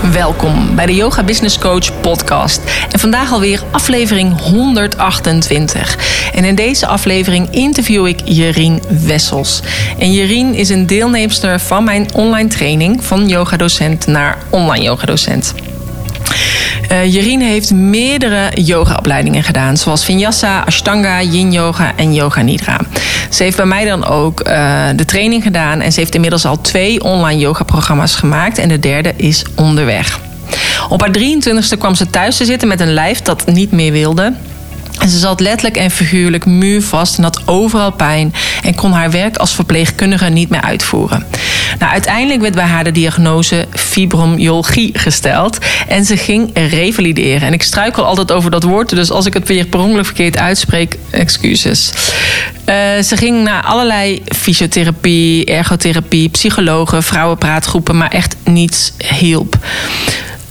Welkom bij de Yoga Business Coach podcast. En vandaag alweer aflevering 128. En in deze aflevering interview ik Jerien Wessels. En Jerien is een deelnemster van mijn online training van yogadocent naar online yogadocent. Uh, heeft meerdere yogaopleidingen gedaan, zoals Vinyasa, Ashtanga, Yin Yoga en Yoga Nidra. Ze heeft bij mij dan ook uh, de training gedaan en ze heeft inmiddels al twee online yoga-programma's gemaakt en de derde is onderweg. Op haar 23e kwam ze thuis te zitten met een lijf dat niet meer wilde. En ze zat letterlijk en figuurlijk muurvast en had overal pijn en kon haar werk als verpleegkundige niet meer uitvoeren. Nou, uiteindelijk werd bij haar de diagnose fibromyalgie gesteld en ze ging revalideren. En ik struikel altijd over dat woord, dus als ik het weer per ongeluk verkeerd uitspreek, excuses. Uh, ze ging naar allerlei fysiotherapie, ergotherapie, psychologen, vrouwenpraatgroepen, maar echt niets hielp.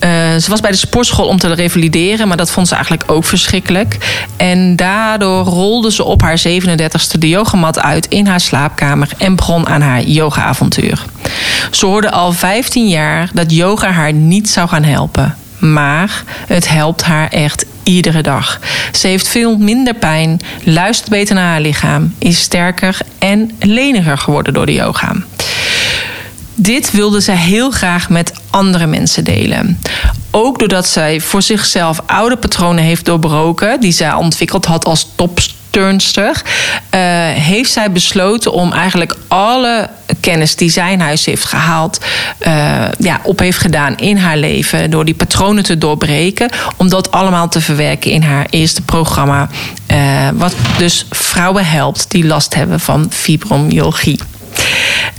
Uh, ze was bij de sportschool om te revalideren, maar dat vond ze eigenlijk ook verschrikkelijk. En daardoor rolde ze op haar 37ste de yogamat uit in haar slaapkamer en begon aan haar yogaavontuur. Ze hoorde al 15 jaar dat yoga haar niet zou gaan helpen. Maar het helpt haar echt iedere dag. Ze heeft veel minder pijn, luistert beter naar haar lichaam, is sterker en leniger geworden door de yoga dit wilde zij heel graag met andere mensen delen. Ook doordat zij voor zichzelf oude patronen heeft doorbroken, die zij ontwikkeld had als topsturnster, uh, heeft zij besloten om eigenlijk alle kennis die zij in huis heeft gehaald, uh, ja, op heeft gedaan in haar leven. Door die patronen te doorbreken, om dat allemaal te verwerken in haar eerste programma. Uh, wat dus vrouwen helpt die last hebben van fibromyalgie.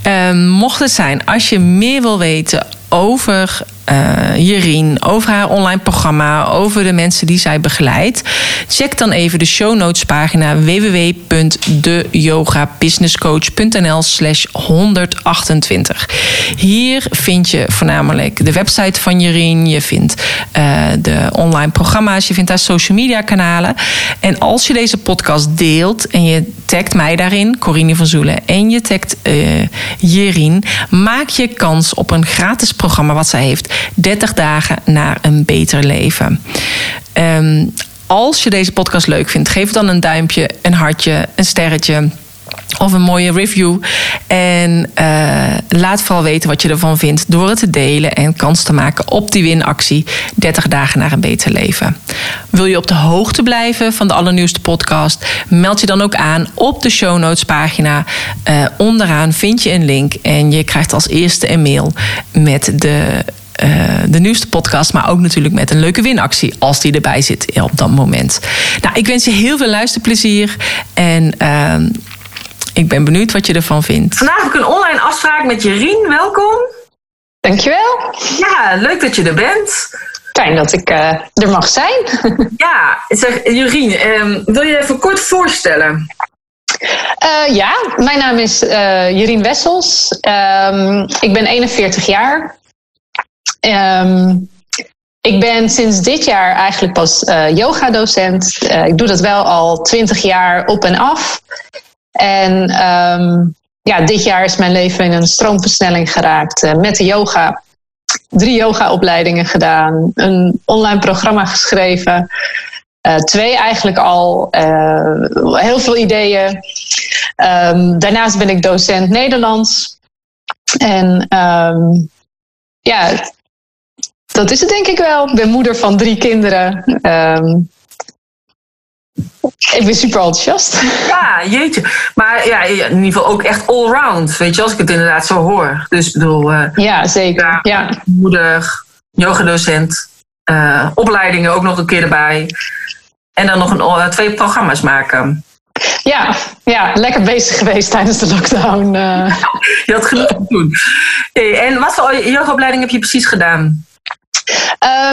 Um, mocht het zijn, als je meer wil weten over uh, Jerien, over haar online programma, over de mensen die zij begeleidt. Check dan even de show notes pagina www.deyogabusinesscoach.nl slash 128. Hier vind je voornamelijk de website van Jerien, je vindt uh, de online programma's, je vindt haar social media kanalen. En als je deze podcast deelt en je tagt mij daarin, Corine van Zoelen, en je tagt uh, Jerien, maak je kans op een gratis programma wat zij heeft 30 dagen naar een beter leven. Um, als je deze podcast leuk vindt, geef dan een duimpje, een hartje, een sterretje of een mooie review. En uh, laat vooral weten wat je ervan vindt door het te delen en kans te maken op die winactie 30 dagen naar een beter leven. Wil je op de hoogte blijven van de allernieuwste podcast? Meld je dan ook aan op de show notes pagina. Uh, onderaan vind je een link en je krijgt als eerste een mail met de uh, de nieuwste podcast, maar ook natuurlijk met een leuke winactie als die erbij zit op dat moment. Nou, ik wens je heel veel luisterplezier en uh, ik ben benieuwd wat je ervan vindt. Vandaag heb ik een online afspraak met Jerien. Welkom. Dankjewel. Ja, leuk dat je er bent. Fijn dat ik uh, er mag zijn. ja, zeg, Jerien, um, wil je even kort voorstellen? Uh, ja, mijn naam is uh, Jerien Wessels. Um, ik ben 41 jaar. Um, ik ben sinds dit jaar eigenlijk pas uh, yoga-docent. Uh, ik doe dat wel al twintig jaar op en af. En um, ja, dit jaar is mijn leven in een stroomversnelling geraakt uh, met de yoga. Drie yoga-opleidingen gedaan, een online programma geschreven. twee eigenlijk al, heel veel ideeën. Um, daarnaast ben ik docent Nederlands. En ja, dat is het denk ik wel. Ik ben moeder van drie kinderen. Um, ik ben super enthousiast. Ja, jeetje. Maar ja, in ieder geval ook echt allround. Weet je, als ik het inderdaad zo hoor. Dus ik bedoel... Uh, ja, zeker. Ja, ja. Moeder, yogadocent. Uh, opleidingen ook nog een keer erbij. En dan nog een, uh, twee programma's maken. Ja, ja, lekker bezig geweest tijdens de lockdown. Uh. Je had genoeg te doen. Hey, en wat voor yogaopleiding heb je precies gedaan?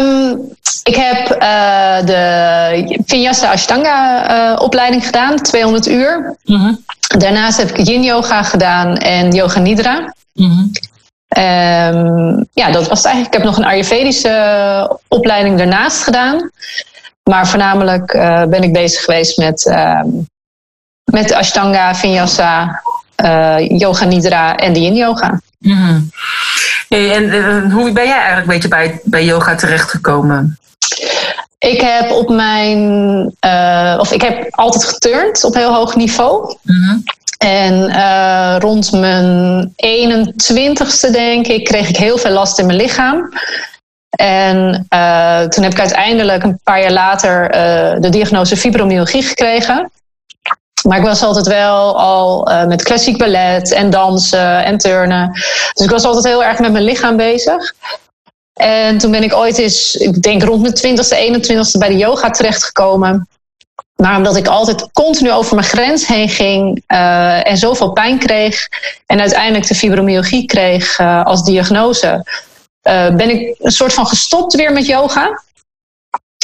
Um, ik heb uh, de Vinyasa Ashtanga uh, opleiding gedaan, 200 uur. -hmm. Daarnaast heb ik yin yoga gedaan en yoga nidra. Mhm. Ehm, ja, dat was het eigenlijk. Ik heb nog een Ayurvedische opleiding daarnaast gedaan. Maar voornamelijk eh, ben ik bezig geweest met, ehm, met Ashtanga, Vinyasa, eh, Yoga Nidra en de Yin Yoga. Hey, en eh, hoe ben jij eigenlijk een beetje bij, bij yoga terechtgekomen? Ik heb op mijn, eh, of ik heb altijd geturnd op heel hoog niveau. Mhm. En rond mijn 21ste, denk ik, kreeg ik heel veel last in mijn lichaam. En toen heb ik uiteindelijk een paar jaar later de diagnose fibromyalgie gekregen. Maar ik was altijd wel al eh, met klassiek ballet en dansen en turnen. Dus ik was altijd heel erg met mijn lichaam bezig. En toen ben ik ooit eens, ik denk rond mijn 20ste, 21ste bij de yoga terechtgekomen. Maar omdat ik altijd continu over mijn grens heen ging eh, en zoveel pijn kreeg. En uiteindelijk de fibromyalgie kreeg eh, als diagnose. ben ik een soort van gestopt weer met yoga.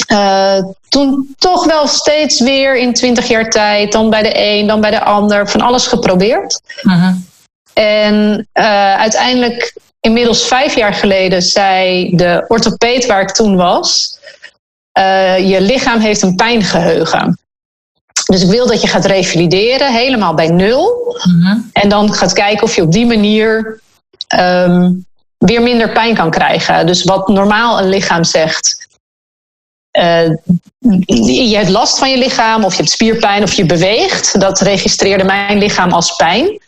Eh, toen toch wel steeds weer in 20 jaar tijd. Dan bij de een, dan bij de ander. Van alles geprobeerd. Mhm. En eh, uiteindelijk, inmiddels vijf jaar geleden, zei de orthopeed waar ik toen was: eh, Je lichaam heeft een pijngeheugen. Dus ik wil dat je gaat revalideren, helemaal bij nul. Mhm. En dan gaat kijken of je op die manier ehm, weer minder pijn kan krijgen. Dus wat normaal een lichaam zegt. Eh, je hebt last van je lichaam, of je hebt spierpijn, of je beweegt. Dat registreerde mijn lichaam als pijn.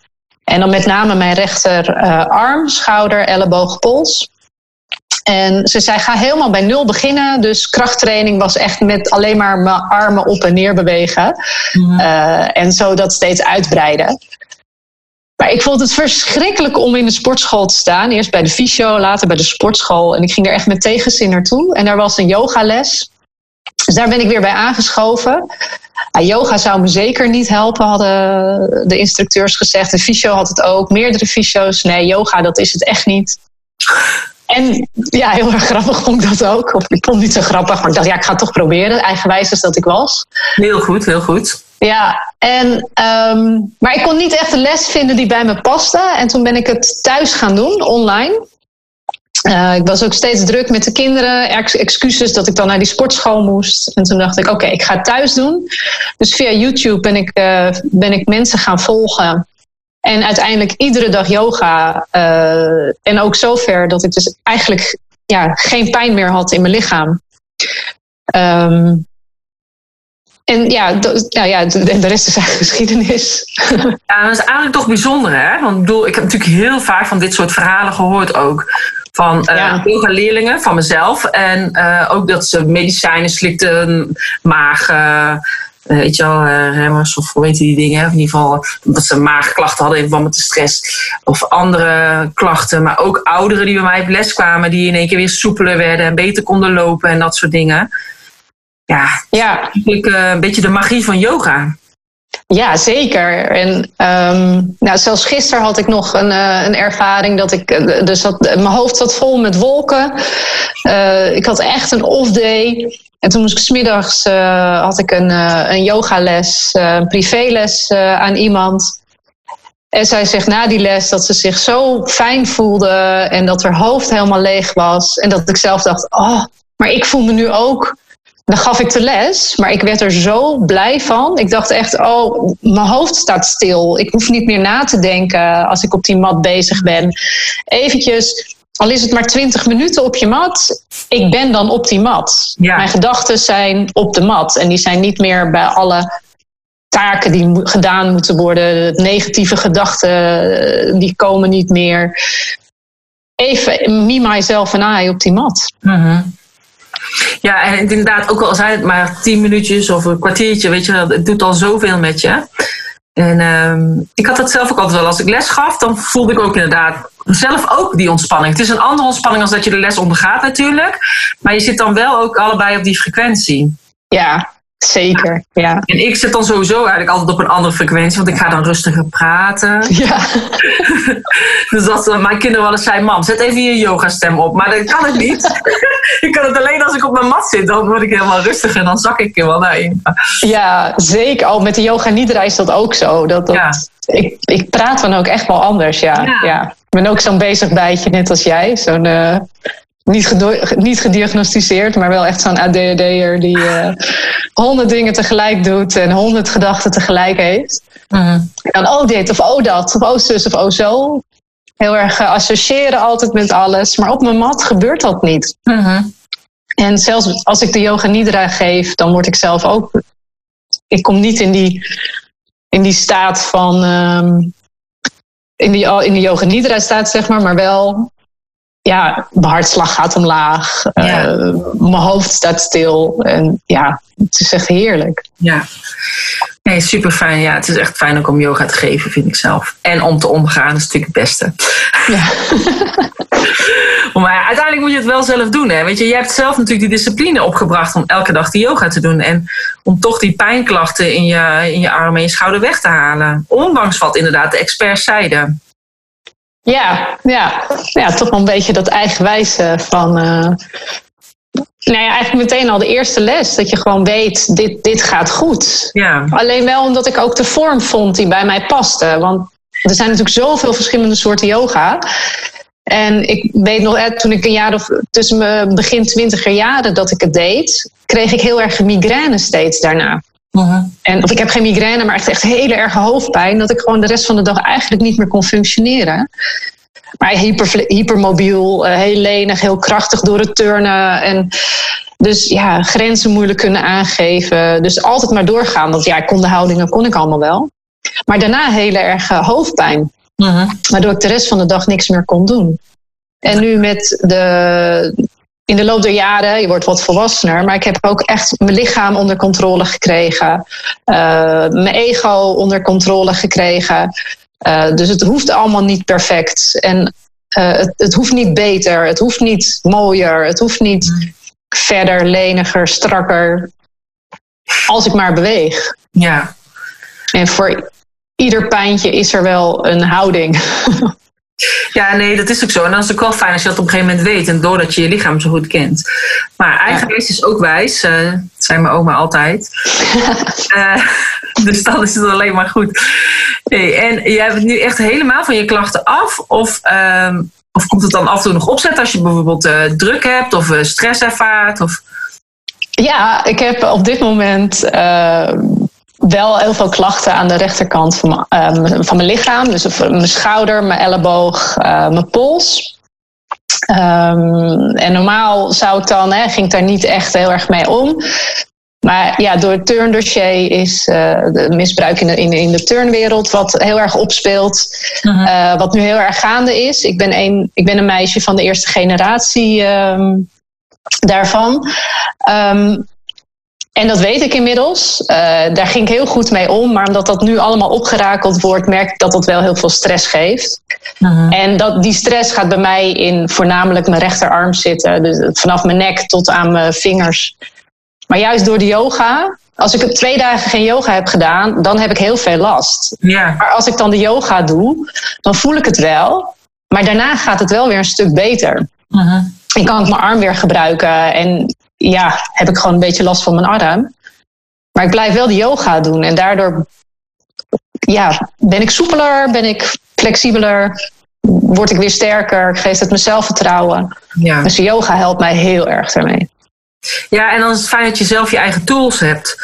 En dan met name mijn rechterarm, schouder, elleboog, pols. En ze zei: ga helemaal bij nul beginnen. Dus krachttraining was echt met alleen maar mijn armen op en neer bewegen. Mhm. Eh, en zo dat steeds uitbreiden. Maar ik vond het verschrikkelijk om in de sportschool te staan. Eerst bij de fysio, later bij de sportschool. En ik ging er echt met tegenzin naartoe. En daar was een yogales. Dus daar ben ik weer bij aangeschoven. Ja, yoga zou me zeker niet helpen, hadden de instructeurs gezegd. De fysio had het ook, meerdere fysio's. Nee, yoga, dat is het echt niet. En ja, heel erg grappig vond ik dat ook. Of ik vond het niet zo grappig, maar ik dacht, ja, ik ga het toch proberen. Eigenwijs als dat ik was. Heel goed, heel goed. Ja, en, ehm, maar ik kon niet echt een les vinden die bij me paste. En toen ben ik het thuis gaan doen, online. Eh, ik was ook steeds druk met de kinderen. Ex- excuses dat ik dan naar die sportschool moest. En toen dacht ik, oké, ik ga het thuis doen. Dus via YouTube ben ik, eh, ben ik mensen gaan volgen. En uiteindelijk iedere dag yoga. eh, en ook zover dat ik dus eigenlijk ja, geen pijn meer had in mijn lichaam. Ehm, en ja, nou ja, de, rest is eigenlijk geschiedenis. Ja, dat is eigenlijk toch bijzonder, hè? Want ik ik heb natuurlijk heel vaak van dit soort verhalen gehoord ook. Van eh Ja. yoga-leerlingen, van mezelf. En eh, ook dat ze medicijnen slikten, maag... eh, eh, weet je wel, remmers of hoe heet die dingen. Of in ieder geval dat ze maagklachten hadden in verband met de stress. Of andere klachten. Maar ook ouderen die bij mij op les kwamen. Die in één keer weer soepeler werden en beter konden lopen en dat soort dingen. Ja, ja, eigenlijk eh, een beetje de magie van yoga. Ja, zeker. En ehm, nou, zelfs gisteren had ik nog een, eh, een ervaring dat ik. eh, Dus dat, mijn hoofd zat vol met wolken. Eh, ik had echt een off day. En toen moest ik smiddags eh had ik een, eh, een yogales, eh, een privéles eh, aan iemand. En zij zegt na die les dat ze zich zo fijn voelde en dat haar hoofd helemaal leeg was. En dat ik zelf dacht, oh, maar ik voel me nu ook dan gaf ik de les, maar ik werd er zo blij van. Ik dacht echt, oh, mijn hoofd staat stil. Ik hoef niet meer na te denken als ik op die mat bezig ben. Eventjes, al is het maar 20 minuten op je mat, ik ben dan op die mat. Ja. Mijn gedachten zijn op de mat en die zijn niet meer bij alle taken die gedaan moeten worden. Negatieve gedachten, eh, die komen niet meer. Even me, myself en I op die mat. Mhm. Ja, en inderdaad, ook al zijn het maar tien minuutjes of een kwartiertje, weet je wel, het doet al zoveel met je. En ehm, ik had dat zelf ook altijd wel. Als ik les gaf, dan voelde ik ook inderdaad zelf ook die ontspanning. Het is een andere ontspanning als dat je de les ondergaat natuurlijk. Maar je zit dan wel ook allebei op die frequentie. Ja, zeker. Ja. En ik zit dan sowieso eigenlijk altijd op een andere frequentie, want ik ga dan rustiger praten. Ja. dus dat uh, mijn kinderen wel eens zeiden, mam, zet even je yoga-stem op. Maar dat kan ik niet. ik kan het alleen als ik op mijn mat zit, dan word ik helemaal rustig en dan zak ik er wel naar in. Ja, zeker. Al met de yoga nidra is dat ook zo. Dat, dat, ja. ik, ik praat dan ook echt wel anders, ja. ja. ja. Ik ben ook zo'n bezig bijtje, net als jij. Zo'n uh, niet, niet gediagnosticeerd, maar wel echt zo'n ADHD'er die uh, honderd dingen tegelijk doet en honderd gedachten tegelijk heeft. Mm. En dan oh dit of oh dat of oh zus of oh zo. Heel erg associëren altijd met alles. Maar op mijn mat gebeurt dat niet. Mm -hmm. En zelfs als ik de yoga nidra geef, dan word ik zelf ook. Ik kom niet in die, in die staat van. Um, in, die, in de yoga nidra staat, zeg maar, maar wel ja, mijn hartslag gaat omlaag. Ja. Uh, mijn hoofd staat stil. En ja, het is echt heerlijk. Ja, nee, super fijn. Ja, het is echt fijn ook om yoga te geven, vind ik zelf. En om te omgaan is natuurlijk het beste. Ja. maar uiteindelijk moet je het wel zelf doen. Hè? Weet je, jij hebt zelf natuurlijk die discipline opgebracht om elke dag die yoga te doen. En om toch die pijnklachten in je, in je arm en je schouder weg te halen. Ondanks wat inderdaad de experts zeiden. Ja, ja, ja, toch wel een beetje dat eigenwijze van. Uh, nou ja, eigenlijk meteen al de eerste les. Dat je gewoon weet, dit, dit gaat goed. Ja. Alleen wel omdat ik ook de vorm vond die bij mij paste. Want er zijn natuurlijk zoveel verschillende soorten yoga. En ik weet nog, toen ik een jaar of tussen mijn begin twintiger jaren dat ik het deed, kreeg ik heel erg migraine steeds daarna. Uh-huh. En, of ik heb geen migraine, maar echt, echt hele erge hoofdpijn. Dat ik gewoon de rest van de dag eigenlijk niet meer kon functioneren. Maar hyper, hypermobiel, uh, heel lenig, heel krachtig door het turnen. En dus ja, grenzen moeilijk kunnen aangeven. Dus altijd maar doorgaan. Want ja, ik kon de houdingen kon ik allemaal wel. Maar daarna hele erg hoofdpijn. Uh-huh. Waardoor ik de rest van de dag niks meer kon doen. En nu met de, in de loop der jaren, je wordt wat volwassener, maar ik heb ook echt mijn lichaam onder controle gekregen. Uh, mijn ego onder controle gekregen. Uh, dus het hoeft allemaal niet perfect. En uh, het, het, hoeft niet beter, het hoeft niet mooier, het hoeft niet verder, leniger, strakker. Als ik maar beweeg. Ja. En voor ieder pijntje is er wel een houding. Ja, nee, dat is ook zo. En dan is het ook wel fijn als je dat op een gegeven moment weet en doordat je je lichaam zo goed kent. Maar eigenwijs is ook wijs, uh, zei mijn oma altijd. uh, dus dan is het alleen maar goed. Nee, en jij hebt nu echt helemaal van je klachten af? Of, uh, of komt het dan af en toe nog opzetten als je bijvoorbeeld uh, druk hebt of stress ervaart? Of... Ja, ik heb op dit moment wel heel veel klachten aan de rechterkant van, uh, van mijn lichaam. Dus mijn schouder, mijn elleboog, uh, mijn pols. Um, en normaal zou ik dan, hè, ging ik daar niet echt heel erg mee om. Maar ja, door het turndossier is uh, de misbruik in de, in, in de turnwereld wat heel erg opspeelt. Uh-huh. wat nu heel erg gaande is. Ik ben een, ik ben een meisje van de eerste generatie um, daarvan. Um, en dat weet ik inmiddels. Uh, daar ging ik heel goed mee om. Maar omdat dat nu allemaal opgerakeld wordt, merk ik dat dat wel heel veel stress geeft. Uh-huh. En dat, die stress gaat bij mij in voornamelijk mijn rechterarm zitten. Dus vanaf mijn nek tot aan mijn vingers. Maar juist door de yoga, als ik twee dagen geen yoga heb gedaan, dan heb ik heel veel last. Ja. Maar als ik dan de yoga doe, dan voel ik het wel. Maar daarna gaat het wel weer een stuk beter. Uh-huh. Ik kan mijn arm weer gebruiken. En ja, heb ik gewoon een beetje last van mijn arm. Maar ik blijf wel de yoga doen. En daardoor ja, ben ik soepeler, ben ik flexibeler, word ik weer sterker, geeft het me zelfvertrouwen. Ja. Dus yoga helpt mij heel erg daarmee. Ja, en dan is het fijn dat je zelf je eigen tools hebt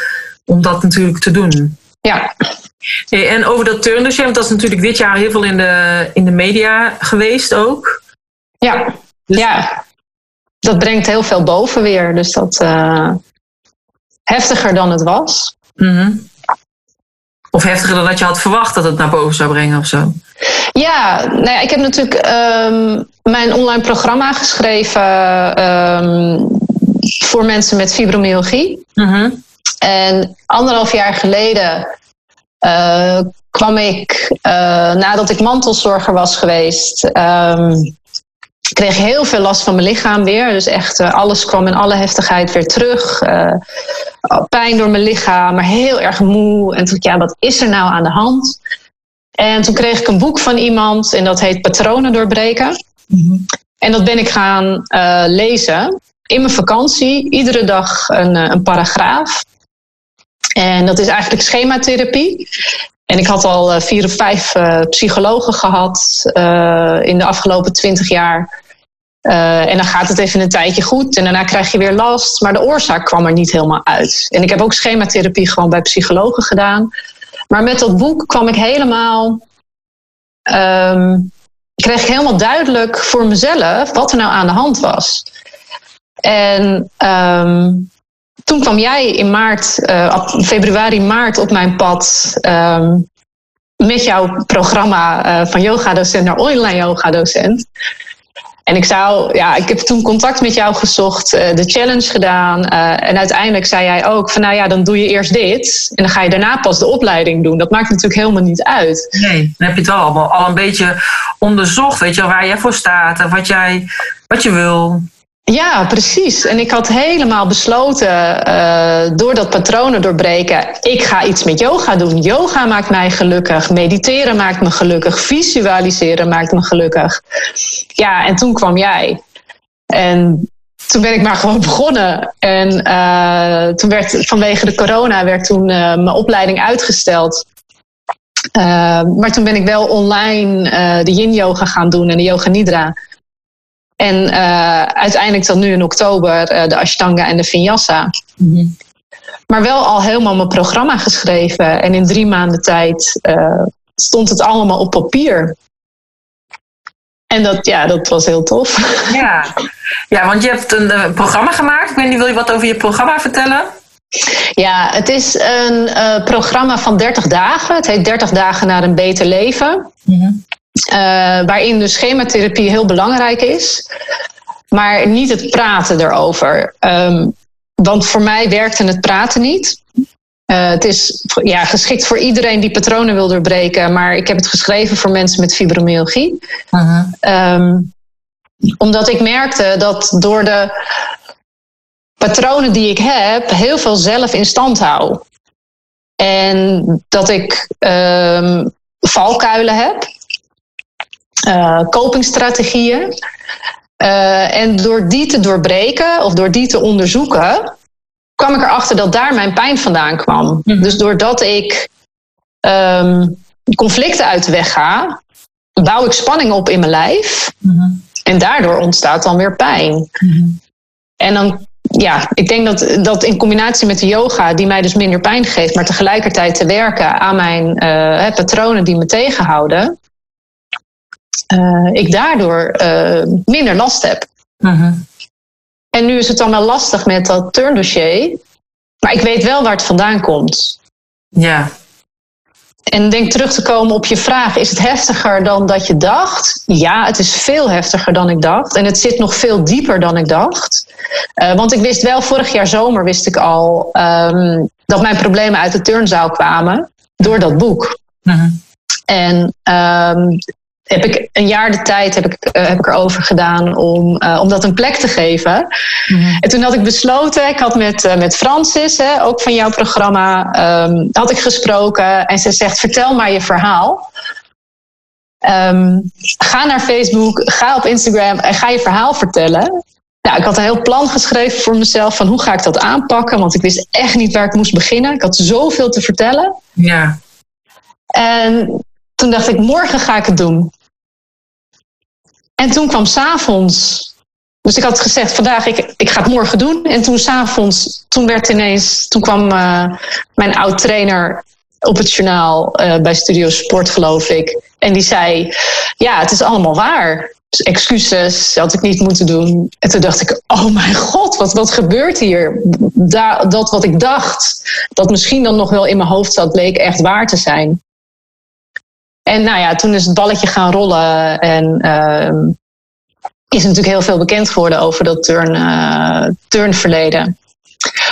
om dat natuurlijk te doen. Ja. en over dat turndossier, want dat is natuurlijk dit jaar heel veel in de, in de media geweest ook. Ja, dus ja dat brengt heel veel boven weer. Dus dat uh, heftiger dan het was. Mm Of heftiger dan dat je had verwacht dat het naar boven zou brengen of zo? Ja, nou ja ik heb natuurlijk um, mijn online programma geschreven um, voor mensen met fibromyalgie. Mm En anderhalf jaar geleden uh, kwam ik, uh, nadat ik mantelzorger was geweest, um, kreeg heel veel last van mijn lichaam weer. Dus echt alles kwam in alle heftigheid weer terug. pijn door mijn lichaam, maar heel erg moe. En toen ja, wat is er nou aan de hand? En toen kreeg ik een boek van iemand en dat heet Patronen doorbreken. Mm En dat ben ik gaan lezen in mijn vakantie. Iedere dag een, een paragraaf. En dat is eigenlijk schematherapie. En ik had al eh, vier of vijf uh, psychologen gehad uh, in de afgelopen twintig jaar. Uh, en dan gaat het even een tijdje goed en daarna krijg je weer last. Maar de oorzaak kwam er niet helemaal uit. En ik heb ook schematherapie gewoon bij psychologen gedaan. Maar met dat boek kwam ik helemaal. Um, kreeg ik helemaal duidelijk voor mezelf wat er nou aan de hand was. En um, toen kwam jij in maart, uh, februari, maart op mijn pad. Um, met jouw programma uh, van yoga-docent naar online yoga-docent. En ik zou, ja, ik heb toen contact met jou gezocht, uh, de challenge gedaan. en uiteindelijk zei jij ook van, nou ja, dan doe je eerst dit. En dan ga je daarna pas de opleiding doen. Dat maakt natuurlijk helemaal niet uit. Nee, dan heb je het wel allemaal al een beetje onderzocht, weet je wel, waar jij voor staat en wat, jij, wat je wil. Ja, precies. En ik had helemaal besloten, uh, door dat patronen doorbreken, ik ga iets met yoga doen. Yoga maakt mij gelukkig, mediteren maakt me gelukkig, visualiseren maakt me gelukkig. Ja, en toen kwam jij. En toen ben ik maar gewoon begonnen. En uh, toen werd vanwege de corona werd toen uh, mijn opleiding uitgesteld. maar toen ben ik wel online de yin yoga gaan doen en de yoga nidra. En uh, uiteindelijk dan nu in oktober uh, de Ashtanga en de Vinyasa. Mm Maar wel al helemaal mijn programma geschreven. En in drie maanden tijd uh, stond het allemaal op papier. En dat, ja, dat was heel tof. Ja, ja want je hebt een programma gemaakt. Ik weet niet, wil je wat over je programma vertellen? Ja, het is een programma van 30 dagen. Het heet 30 dagen naar een beter leven. Mm waarin de schematherapie heel belangrijk is, maar niet het praten erover. Um, want voor mij werkte het praten niet. Uh, het is ja, geschikt voor iedereen die patronen wil doorbreken, maar ik heb het geschreven voor mensen met fibromyalgie. Uh -huh. um, omdat ik merkte dat door de patronen die ik heb, heel veel zelf in stand hou. En dat ik um, valkuilen heb copingstrategieën. Uh, en door die te doorbreken of door die te onderzoeken, kwam ik erachter dat daar mijn pijn vandaan kwam. Mhm. Dus doordat ik um, conflicten uit de weg ga, bouw ik spanning op in mijn lijf. Mhm. En daardoor ontstaat dan weer pijn. Mhm. En dan, ja, ik denk dat, dat in combinatie met de yoga, die mij dus minder pijn geeft, maar tegelijkertijd te werken aan mijn uh, patronen die me tegenhouden, ik daardoor uh, minder last heb. Uh-huh. En nu is het dan wel lastig met dat turndossier. Maar ik weet wel waar het vandaan komt. Ja. En denk terug te komen op je vraag: is het heftiger dan dat je dacht? Ja, het is veel heftiger dan ik dacht. En het zit nog veel dieper dan ik dacht. Uh, want ik wist wel, vorig jaar zomer wist ik al um, dat mijn problemen uit de turnzaal kwamen door dat boek. Uh-huh. En um, heb ik een jaar de tijd heb ik, uh, heb ik erover gedaan om, uh, om dat een plek te geven. Mm-hmm. En toen had ik besloten, ik had met, uh, met Francis, hè, ook van jouw programma, um, had ik gesproken. En ze zegt, vertel maar je verhaal. Um, ga naar Facebook, ga op Instagram en ga je verhaal vertellen. Nou, ik had een heel plan geschreven voor mezelf van hoe ga ik dat aanpakken. Want ik wist echt niet waar ik moest beginnen. Ik had zoveel te vertellen. Ja. En toen dacht ik, morgen ga ik het doen. En toen kwam s'avonds. Dus ik had gezegd, vandaag, ik, ik ga het morgen doen. En toen s'avonds, toen werd ineens, toen kwam uh, mijn oud-trainer op het journaal uh, bij Studio Sport, geloof ik. En die zei, ja, het is allemaal waar. Dus excuses had ik niet moeten doen. En toen dacht ik, oh mijn god, wat, wat gebeurt hier? Da dat wat ik dacht, dat misschien dan nog wel in mijn hoofd zat, bleek echt waar te zijn. En nou ja, toen is het balletje gaan rollen en uh, is natuurlijk heel veel bekend geworden over dat turn, uh, turnverleden.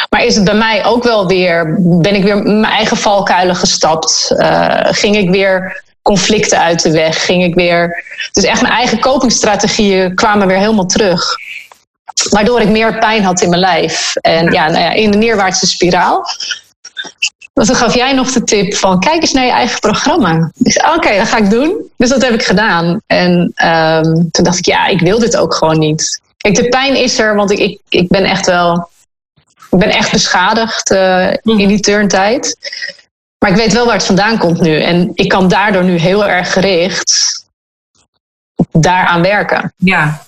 Maar is het bij mij ook wel weer, ben ik weer mijn eigen valkuilen gestapt? Uh, ging ik weer conflicten uit de weg. Ging ik weer. Dus echt mijn eigen copingstrategieën kwamen weer helemaal terug. Waardoor ik meer pijn had in mijn lijf. En ja, nou ja in de neerwaartse spiraal. Want toen gaf jij nog de tip van kijk eens naar je eigen programma. Zei, oké, dat ga ik doen. Dus dat heb ik gedaan. En ehm, toen dacht ik, ja, ik wil dit ook gewoon niet. Kijk, de pijn is er, want ik, ik, ik ben echt wel... Ik ben echt beschadigd uh, in die turntijd. Maar ik weet wel waar het vandaan komt nu. En ik kan daardoor nu heel erg gericht daaraan werken. Ja,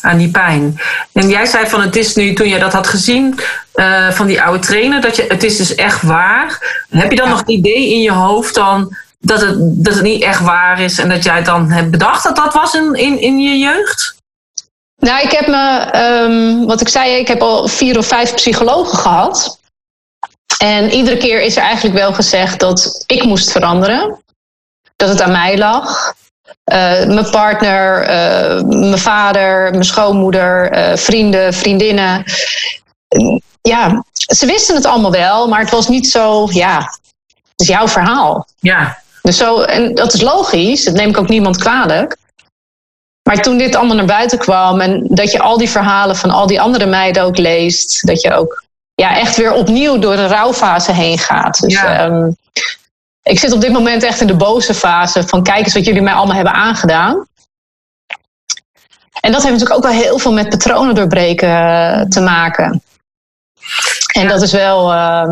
aan die pijn. En jij zei van het is nu, toen je dat had gezien uh, van die oude trainer, dat je, het is dus echt waar. Heb je dan nog het idee in je hoofd dan dat het, dat het niet echt waar is en dat jij het dan hebt bedacht dat dat was in, in, in je jeugd? Nou, ik heb me, um, wat ik zei, ik heb al vier of vijf psychologen gehad. En iedere keer is er eigenlijk wel gezegd dat ik moest veranderen. Dat het aan mij lag. Uh, mijn partner, uh, mijn vader, mijn schoonmoeder, uh, vrienden, vriendinnen. Ja, ze wisten het allemaal wel, maar het was niet zo, ja, het is jouw verhaal. Ja. Dus zo, en dat is logisch, dat neem ik ook niemand kwalijk. Maar toen dit allemaal naar buiten kwam en dat je al die verhalen van al die andere meiden ook leest, dat je ook ja, echt weer opnieuw door de rouwfase heen gaat. Dus ja. um, ik zit op dit moment echt in de boze fase van kijk eens wat jullie mij allemaal hebben aangedaan. En dat heeft natuurlijk ook wel heel veel met patronen doorbreken uh, te maken. En ja. dat is wel. Uh...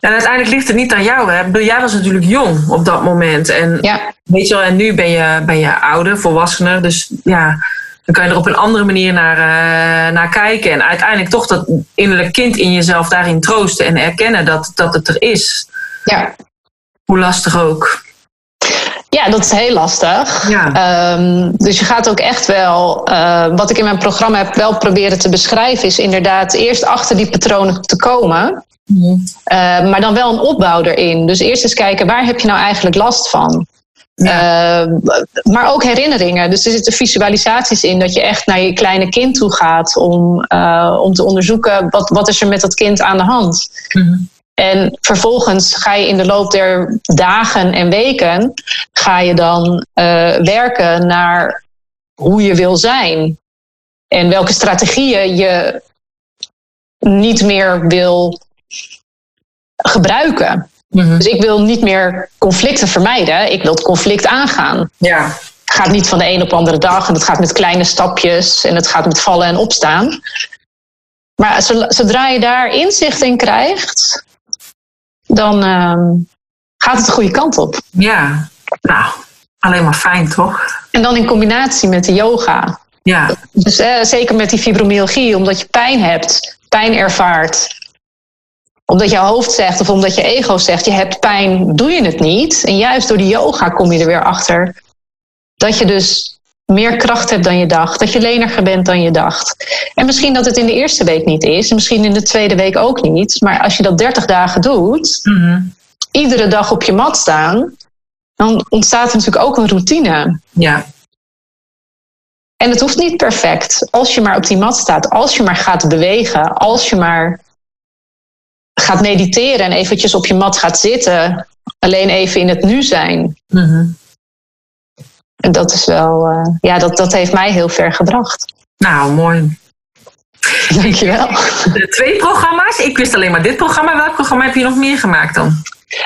En uiteindelijk ligt het niet aan jou. Hè? Jij was natuurlijk jong op dat moment. En, ja. weet je wel, en nu ben je, ben je ouder, volwassener. Dus ja, dan kan je er op een andere manier naar, uh, naar kijken. En uiteindelijk toch dat innerlijk kind in jezelf daarin troosten en erkennen dat, dat het er is. Ja. Hoe lastig ook. Ja, dat is heel lastig. Ja. Um, dus je gaat ook echt wel, uh, wat ik in mijn programma heb wel proberen te beschrijven, is inderdaad eerst achter die patronen te komen. Mm. Uh, maar dan wel een opbouw erin. Dus eerst eens kijken, waar heb je nou eigenlijk last van? Ja. Uh, maar ook herinneringen. Dus er zitten visualisaties in dat je echt naar je kleine kind toe gaat om, uh, om te onderzoeken wat, wat is er met dat kind aan de hand. Mm. En vervolgens ga je in de loop der dagen en weken ga je dan uh, werken naar hoe je wil zijn. En welke strategieën je niet meer wil gebruiken. Mm-hmm. Dus ik wil niet meer conflicten vermijden. Ik wil het conflict aangaan. Ja. Het gaat niet van de een op de andere dag. En het gaat met kleine stapjes. En het gaat met vallen en opstaan. Maar zodra je daar inzicht in krijgt, dan uh, gaat het de goede kant op. Ja, nou, alleen maar fijn toch? En dan in combinatie met de yoga. Ja. Dus uh, zeker met die fibromyalgie, omdat je pijn hebt, pijn ervaart. Omdat je hoofd zegt of omdat je ego zegt, je hebt pijn, doe je het niet. En juist door die yoga kom je er weer achter dat je dus meer kracht hebt dan je dacht. Dat je leniger bent dan je dacht. En misschien dat het in de eerste week niet is. Misschien in de tweede week ook niet. Maar als je dat 30 dagen doet. Mm-hmm. Iedere dag op je mat staan. Dan ontstaat er natuurlijk ook een routine. Ja. En het hoeft niet perfect. Als je maar op die mat staat. Als je maar gaat bewegen. Als je maar gaat mediteren. En eventjes op je mat gaat zitten. Alleen even in het nu zijn. Mm-hmm. En dat is wel, uh, ja, dat, dat heeft mij heel ver gebracht. Nou, mooi. Dankjewel. De twee programma's. Ik wist alleen maar dit programma. Welk programma heb je nog meer gemaakt dan?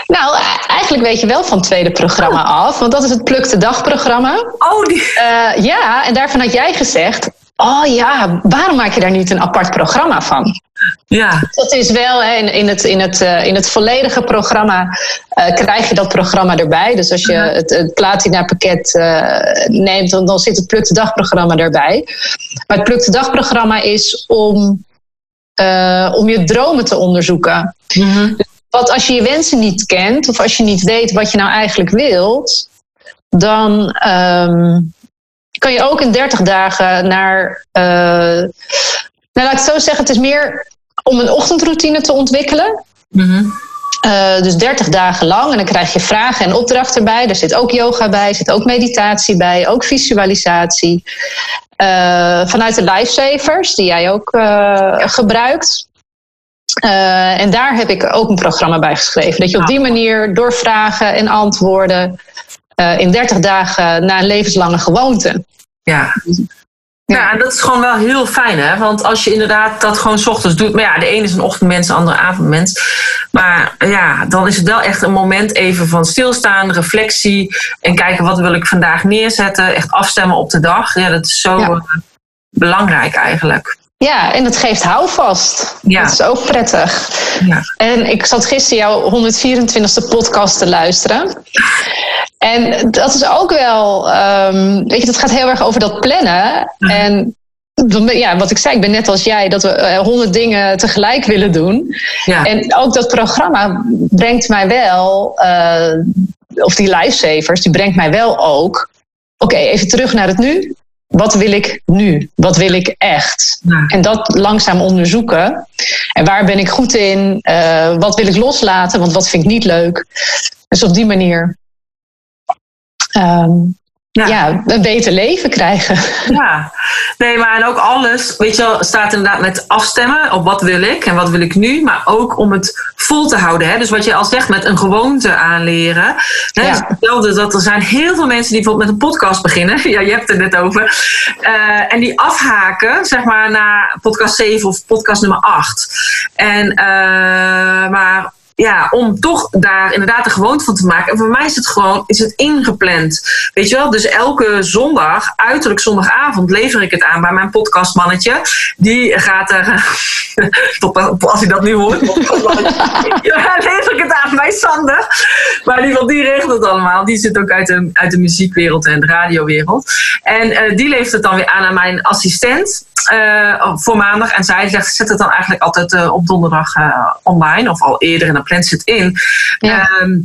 Nou, eigenlijk weet je wel van het tweede programma oh. af. Want dat is het Pluk de Dag programma. Oh, die... Uh, ja, en daarvan had jij gezegd... Oh ja, waarom maak je daar niet een apart programma van? Ja. Dat is wel, in, in, het, in, het, uh, in het volledige programma uh, krijg je dat programma erbij. Dus als je het, het platina pakket uh, neemt, dan, dan zit het Pluk de Dag programma erbij. Maar het Pluk de Dag programma is om, uh, om je dromen te onderzoeken. Mm-hmm. Want als je je wensen niet kent, of als je niet weet wat je nou eigenlijk wilt, dan um, kan je ook in 30 dagen naar. Nou, laat ik het zo zeggen, het is meer om een ochtendroutine te ontwikkelen. Mm-hmm. Uh, dus 30 dagen lang. En dan krijg je vragen en opdrachten bij. Er zit ook yoga bij, er zit ook meditatie bij, ook visualisatie. Uh, vanuit de lifesavers, die jij ook uh, gebruikt. Eh, en daar heb ik ook een programma bij geschreven. Dat je op die manier door vragen en antwoorden eh, in 30 dagen naar een levenslange gewoonte. Ja. Ja, en dat is gewoon wel heel fijn, hè? Want als je inderdaad dat gewoon s ochtends doet. Maar ja, de ene is een ochtendmens, de andere avondmens. Maar ja, dan is het wel echt een moment even van stilstaan, reflectie. En kijken wat wil ik vandaag neerzetten. Echt afstemmen op de dag. Ja, dat is zo Ja. eh, belangrijk eigenlijk. Ja, en het geeft houvast. Ja. Dat is ook prettig. Ja. En ik zat gisteren jouw 124ste podcast te luisteren. En dat is ook wel, ehm, weet je, dat gaat heel erg over dat plannen. En ja, wat ik zei, ik ben net als jij, dat we honderd dingen tegelijk willen doen. Ja. En ook dat programma brengt mij wel, eh, of die lifesavers, die brengt mij wel ook. Oké, even terug naar het nu. Wat wil ik nu? Wat wil ik echt? Ja. En dat langzaam onderzoeken. En waar ben ik goed in? Eh, wat wil ik loslaten? Want wat vind ik niet leuk? Dus op die manier ehm, Ja. ja. een beter leven krijgen. Ja, nee, maar en ook alles, weet je wel, staat inderdaad met afstemmen op wat wil ik en wat wil ik nu, maar ook om het vol te houden. Hè? Dus wat je al zegt, met een gewoonte aanleren. Hè? Ja. Dus dat er zijn heel veel mensen die bijvoorbeeld met een podcast beginnen. Ja, je hebt het net over. Eh, en die afhaken, zeg maar, na podcast 7 of podcast nummer 8. En, eh, maar ja, om toch daar inderdaad een gewoonte van te maken. En voor mij is het gewoon is het ingepland. Weet je wel? Dus elke zondag, uiterlijk zondagavond, lever ik het aan bij mijn podcastmannetje. Die gaat er, tot, als hij dat nu hoort, ja, lever ik het aan bij Sander. Maar in ieder geval, die regelt het allemaal. Die zit ook uit de, uit de muziekwereld en de radiowereld. En eh, die levert het dan weer aan aan mijn assistent. Eh, voor maandag. En zij zegt, zet het dan eigenlijk altijd eh, op donderdag eh, online. Of al eerder en dan plant ze het in. Ja. Ehm,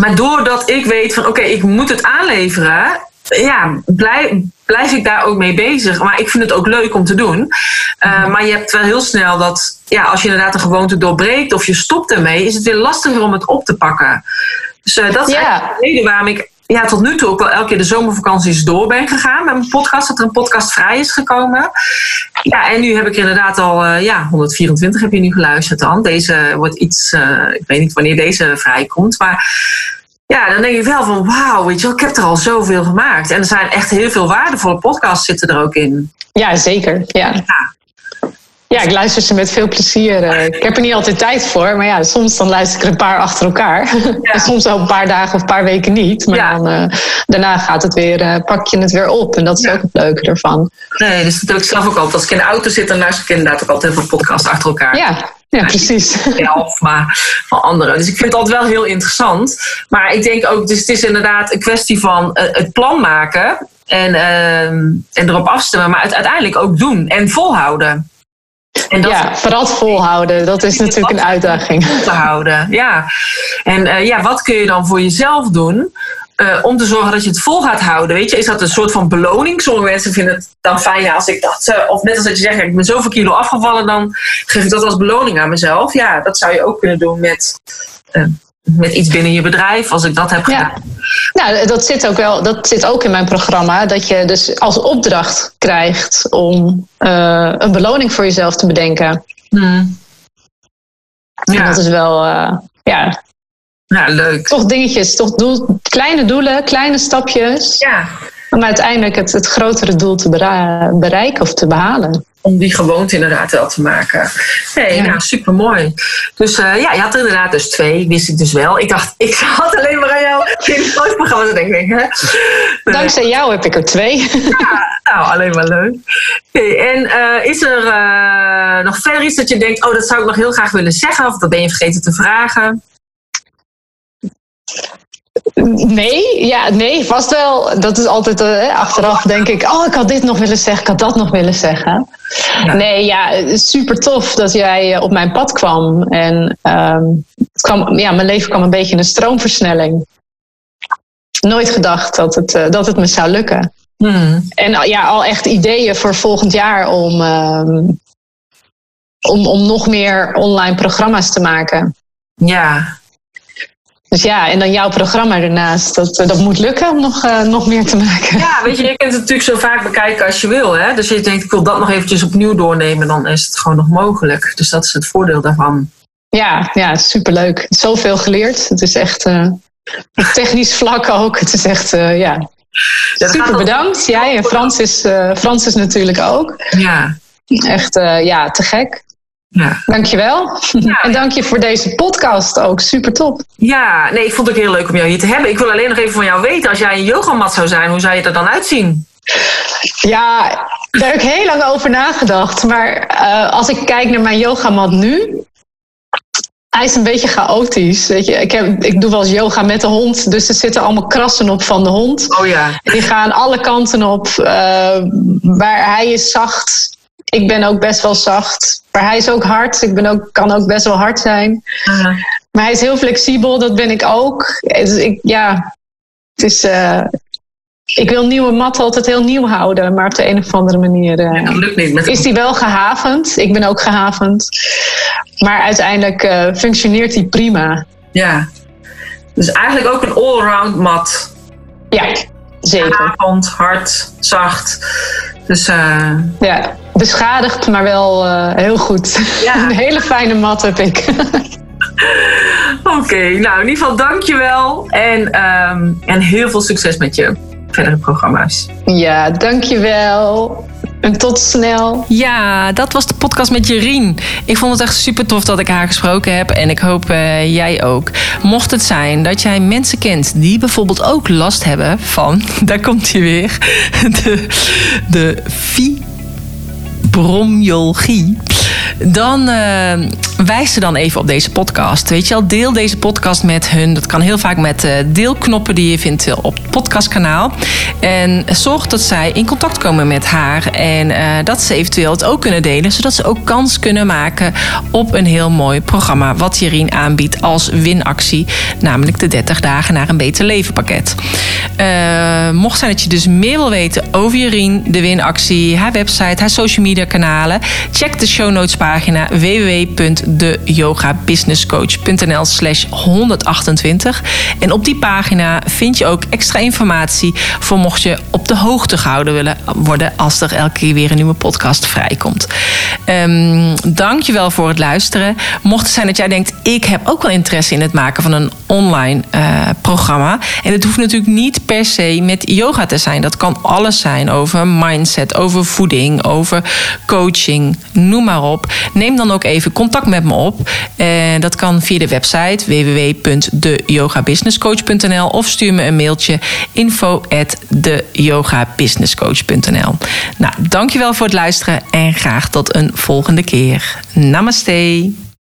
maar doordat ik weet van oké, ik moet het aanleveren. Ja, blijf, blijf ik daar ook mee bezig. Maar ik vind het ook leuk om te doen. Uh, maar je hebt wel heel snel dat ja, als je inderdaad een gewoonte doorbreekt of je stopt ermee, is het weer lastiger om het op te pakken. Dus uh, dat is Ja. eigenlijk de reden waarom ik ja, tot nu toe ook wel elke keer de zomervakanties door ben gegaan met mijn podcast. Dat er een podcast vrij is gekomen. Ja, en nu heb ik er inderdaad al, uh, ja, 124 heb je nu geluisterd dan. Deze wordt iets, uh, ik weet niet wanneer deze vrijkomt, maar ja, dan denk ik wel van wauw, weet je wel, ik heb er al zoveel gemaakt. En er zijn echt heel veel waardevolle podcasts zitten er ook in. Ja, zeker. Ja. Ja. Ja, ik luister ze met veel plezier. Eh, Ik heb er niet altijd tijd voor, maar ja, soms dan luister ik er een paar achter elkaar. En soms ook een paar dagen of een paar weken niet. Maar Ja. dan, eh, daarna gaat het weer, eh, pak je het weer op. En dat is Ja. ook het leuke ervan. Nee, dus dat doe ik zelf ook altijd. Als ik in de auto zit, dan luister ik inderdaad ook altijd heel veel podcasts achter elkaar. Ja, ja precies. zelf, maar van anderen. Dus ik vind het altijd wel heel interessant. Maar ik denk ook, dus het is inderdaad een kwestie van het plan maken en, ehm, en erop afstemmen, maar het uiteindelijk ook doen en volhouden. En dat Ja, vooral volhouden, dat is natuurlijk een uitdaging. vol te houden. Ja. En eh, ja, wat kun je dan voor jezelf doen? eh, om te zorgen dat je het vol gaat houden. Weet je, is dat een soort van beloning? Sommige mensen vinden het dan fijn als ik dat. eh, of net als dat je zegt, ik ben zoveel kilo afgevallen, dan geef ik dat als beloning aan mezelf. Ja, dat zou je ook kunnen doen met, met iets binnen je bedrijf, als ik dat heb gedaan. Ja. Nou, dat zit ook wel, dat zit ook in mijn programma. Dat je dus als opdracht krijgt om eh, een beloning voor jezelf te bedenken. Hmm. En Ja, dat is wel, eh, ja, ja, leuk. toch dingetjes, toch doel, kleine doelen, kleine stapjes. Ja, Om uiteindelijk het, het grotere doel te bereiken of te behalen. Om die gewoonte inderdaad wel te maken. Nee, Ja. nou, super mooi. Dus eh, ja, je had er inderdaad dus twee, wist ik dus wel. Ik dacht, ik had alleen maar aan jou in het programma te denken. Hè? Dankzij jou heb ik er twee. Nou, alleen maar leuk. En eh, is er eh, nog verder iets dat je denkt, oh, dat zou ik nog heel graag willen zeggen, of dat ben je vergeten te vragen? Nee, ja, nee, vast wel. Dat is altijd eh, achteraf denk ik, oh, ik had dit nog willen zeggen, ik had dat nog willen zeggen. Ja. Nee, ja, super tof dat jij eh, op mijn pad kwam. En ehm, het kwam, ja, mijn leven kwam een beetje in een stroomversnelling. Nooit gedacht dat het, eh, dat het me zou lukken. Hmm. En ja, al echt ideeën voor volgend jaar om, ehm, om, om nog meer online programma's te maken. Ja, Dus ja, en dan jouw programma ernaast. Dat, dat moet lukken om nog, nog meer te maken. Ja, weet je, je kunt het natuurlijk zo vaak bekijken als je wil. Hè? Dus je denkt, ik wil dat nog eventjes opnieuw doornemen. Dan is het gewoon nog mogelijk. Dus dat is het voordeel daarvan. Ja, ja superleuk. Zoveel geleerd. Het is echt op technisch vlak ook. Het is echt, uh, ja. Super bedankt. Jij en Frans is, uh, Frans is natuurlijk ook. Ja. Echt, uh, ja, te gek. Ja. Dankjewel. Ja. En dank je voor deze podcast ook. Super top. Ja, nee, ik vond het ook heel leuk om jou hier te hebben. Ik wil alleen nog even van jou weten, als jij een yogamat zou zijn, hoe zou je er dan uitzien? Ja, daar heb ik heel lang over nagedacht. Maar uh, als ik kijk naar mijn yogamat nu, hij is een beetje chaotisch. Weet je. Ik, heb, ik doe wel eens yoga met de hond, dus er zitten allemaal krassen op van de hond. Oh ja. Die gaan alle kanten op. Uh, waar hij is zacht. Ik ben ook best wel zacht. Maar hij is ook hard. Ik ben ook, kan ook best wel hard zijn. -huh. Maar hij is heel flexibel, dat ben ik ook. Dus ik, ja, het is, uh, ik wil nieuwe matten altijd heel nieuw houden, maar op de een of andere manier uh, ja, lukt niet met is die wel gehavend. Ik ben ook gehavend. Maar uiteindelijk uh, functioneert die prima. Ja, dus eigenlijk ook een allround mat. Ja, zeker. Gehavend, hard, zacht. Dus. Ja, beschadigd, maar wel heel goed. Ja. een hele fijne mat heb ik. Oké, okay, nou in ieder geval dankjewel. En, um, en heel veel succes met je verdere programma's. Ja, dankjewel. En tot snel. Ja, dat was de podcast met Jerien. Ik vond het echt super tof dat ik haar gesproken heb. En ik hoop uh, jij ook. Mocht het zijn dat jij mensen kent die bijvoorbeeld ook last hebben van. Daar komt hij weer. De, de fibromyalgie dan uh, wijs ze dan even op deze podcast. Weet je al, deel deze podcast met hun. Dat kan heel vaak met uh, deelknoppen die je vindt op het podcastkanaal. En zorg dat zij in contact komen met haar. En dat ze eventueel het ook kunnen delen. Zodat ze ook kans kunnen maken op een heel mooi programma. Wat Jerien aanbiedt als winactie. Namelijk de 30 dagen naar een beter leven pakket. Mocht zijn dat je dus meer wil weten over Jerien, de winactie, haar website, haar social media kanalen. Check de show notes pagina www.deyogabusinesscoach.nl slash 128. En op die pagina vind je ook extra informatie voor mocht je op de hoogte gehouden willen worden als er elke keer weer een nieuwe podcast vrijkomt. Um, Dank je wel voor het luisteren. Mocht het zijn dat jij denkt, ik heb ook wel interesse in het maken van een online uh, programma. En het hoeft natuurlijk niet per se met yoga te zijn. Dat kan alles zijn over mindset, over voeding, over coaching, noem maar op. Neem dan ook even contact met me op. En dat kan via de website www.deyogabusinesscoach.nl of stuur me een mailtje info at deyogabusinesscoach.nl. Nou, dankjewel voor het luisteren en graag tot een volgende keer. Namaste.